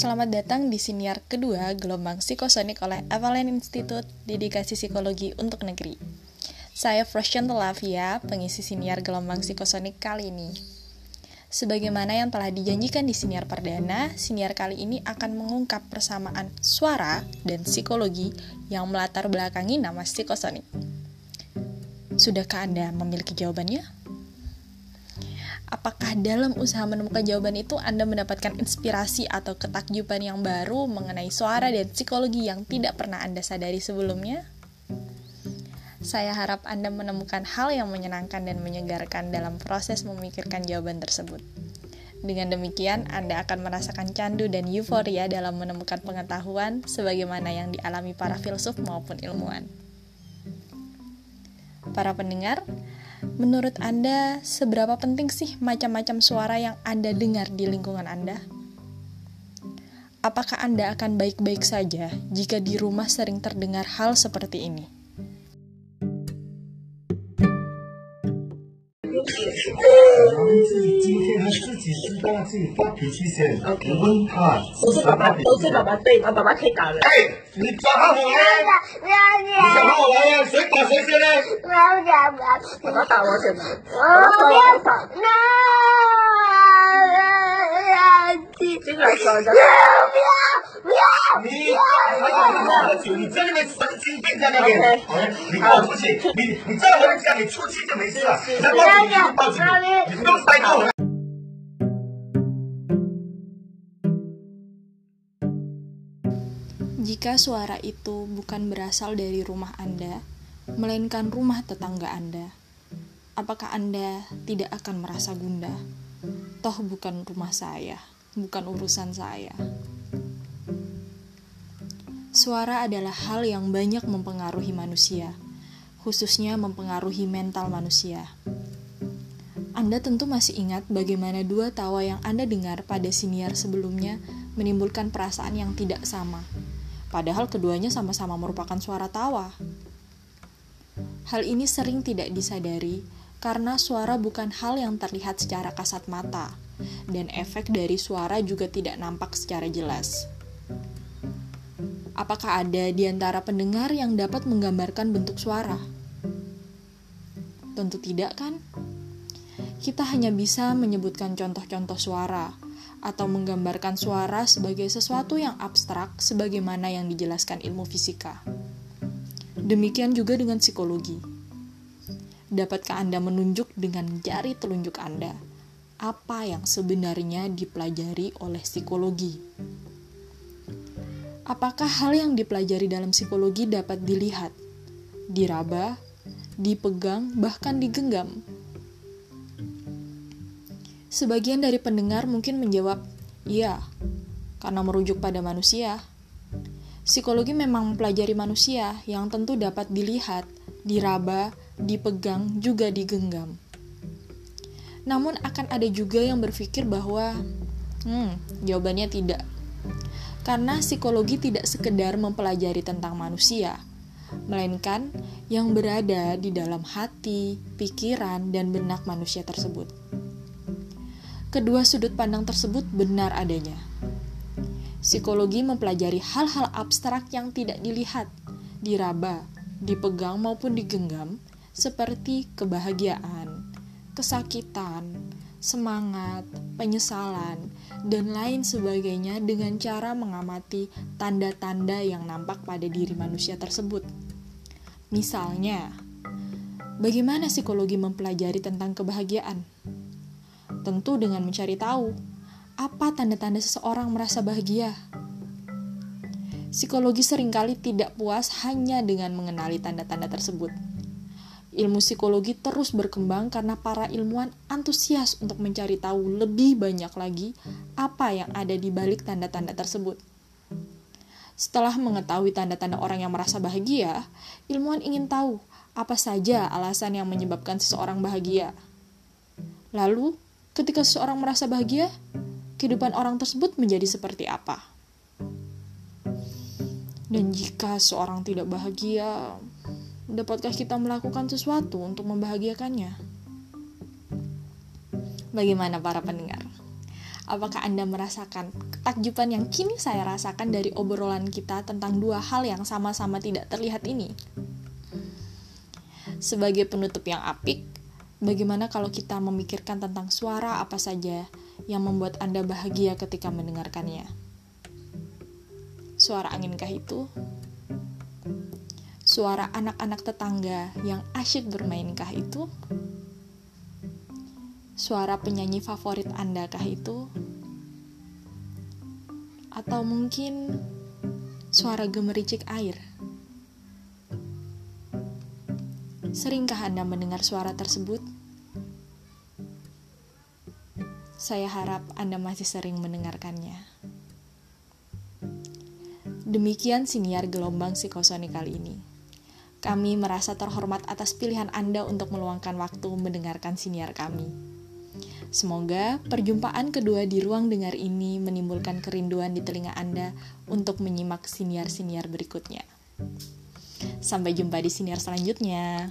selamat datang di siniar kedua gelombang psikosonik oleh Evelyn Institute Dedikasi Psikologi untuk Negeri. Saya Froshan Telavia, pengisi siniar gelombang psikosonik kali ini. Sebagaimana yang telah dijanjikan di siniar perdana, siniar kali ini akan mengungkap persamaan suara dan psikologi yang melatar belakangi nama psikosonik. Sudahkah Anda memiliki jawabannya? Apakah dalam usaha menemukan jawaban itu Anda mendapatkan inspirasi atau ketakjuban yang baru mengenai suara dan psikologi yang tidak pernah Anda sadari sebelumnya? Saya harap Anda menemukan hal yang menyenangkan dan menyegarkan dalam proses memikirkan jawaban tersebut. Dengan demikian, Anda akan merasakan candu dan euforia dalam menemukan pengetahuan sebagaimana yang dialami para filsuf maupun ilmuwan. Para pendengar, Menurut Anda, seberapa penting sih macam-macam suara yang Anda dengar di lingkungan Anda? Apakah Anda akan baik-baik saja jika di rumah sering terdengar hal seperti ini? 你是自己发脾气先。我。你问他。是爸爸，都是爸爸对，爸爸爸可以打人。哎，你抓我来！不要你。你想让我来呀？谁打谁先呢？不要，不要。爸打我先吧。我不要打。No。不要！不要！不要！你在那边神经病在那边，你给我出去！你你在我的家里出去就没事了，你在报警，报警！你不用带刀。Jika suara itu bukan berasal dari rumah Anda, melainkan rumah tetangga Anda, apakah Anda tidak akan merasa gundah? Toh bukan rumah saya, bukan urusan saya. Suara adalah hal yang banyak mempengaruhi manusia, khususnya mempengaruhi mental manusia. Anda tentu masih ingat bagaimana dua tawa yang Anda dengar pada siniar sebelumnya menimbulkan perasaan yang tidak sama, padahal keduanya sama-sama merupakan suara tawa. Hal ini sering tidak disadari karena suara bukan hal yang terlihat secara kasat mata, dan efek dari suara juga tidak nampak secara jelas. Apakah ada di antara pendengar yang dapat menggambarkan bentuk suara? Tentu tidak, kan? Kita hanya bisa menyebutkan contoh-contoh suara atau menggambarkan suara sebagai sesuatu yang abstrak sebagaimana yang dijelaskan ilmu fisika. Demikian juga dengan psikologi. Dapatkah Anda menunjuk dengan jari telunjuk Anda apa yang sebenarnya dipelajari oleh psikologi? Apakah hal yang dipelajari dalam psikologi dapat dilihat, diraba, dipegang, bahkan digenggam? Sebagian dari pendengar mungkin menjawab, "Iya, karena merujuk pada manusia." Psikologi memang mempelajari manusia yang tentu dapat dilihat, diraba, dipegang, juga digenggam. Namun akan ada juga yang berpikir bahwa, hmm, jawabannya tidak. Karena psikologi tidak sekedar mempelajari tentang manusia, melainkan yang berada di dalam hati, pikiran, dan benak manusia tersebut. Kedua sudut pandang tersebut benar adanya. Psikologi mempelajari hal-hal abstrak yang tidak dilihat, diraba, dipegang maupun digenggam, seperti kebahagiaan, kesakitan, semangat, penyesalan, dan lain sebagainya dengan cara mengamati tanda-tanda yang nampak pada diri manusia tersebut. Misalnya, bagaimana psikologi mempelajari tentang kebahagiaan? Tentu dengan mencari tahu apa tanda-tanda seseorang merasa bahagia. Psikologi sering kali tidak puas hanya dengan mengenali tanda-tanda tersebut. Ilmu psikologi terus berkembang karena para ilmuwan antusias untuk mencari tahu lebih banyak lagi apa yang ada di balik tanda-tanda tersebut. Setelah mengetahui tanda-tanda orang yang merasa bahagia, ilmuwan ingin tahu apa saja alasan yang menyebabkan seseorang bahagia. Lalu, ketika seseorang merasa bahagia, kehidupan orang tersebut menjadi seperti apa? Dan jika seorang tidak bahagia, dapatkah kita melakukan sesuatu untuk membahagiakannya? Bagaimana para pendengar? Apakah Anda merasakan ketakjuban yang kini saya rasakan dari obrolan kita tentang dua hal yang sama-sama tidak terlihat ini. Sebagai penutup yang apik, bagaimana kalau kita memikirkan tentang suara apa saja yang membuat Anda bahagia ketika mendengarkannya? Suara anginkah itu? Suara anak-anak tetangga yang asyik bermainkah itu? Suara penyanyi favorit Anda kah itu? Atau mungkin suara gemericik air? Seringkah Anda mendengar suara tersebut? Saya harap Anda masih sering mendengarkannya. Demikian siniar gelombang psikosoni kali ini. Kami merasa terhormat atas pilihan Anda untuk meluangkan waktu mendengarkan siniar kami. Semoga perjumpaan kedua di ruang dengar ini menimbulkan kerinduan di telinga Anda untuk menyimak siniar-siniar berikutnya. Sampai jumpa di siniar selanjutnya.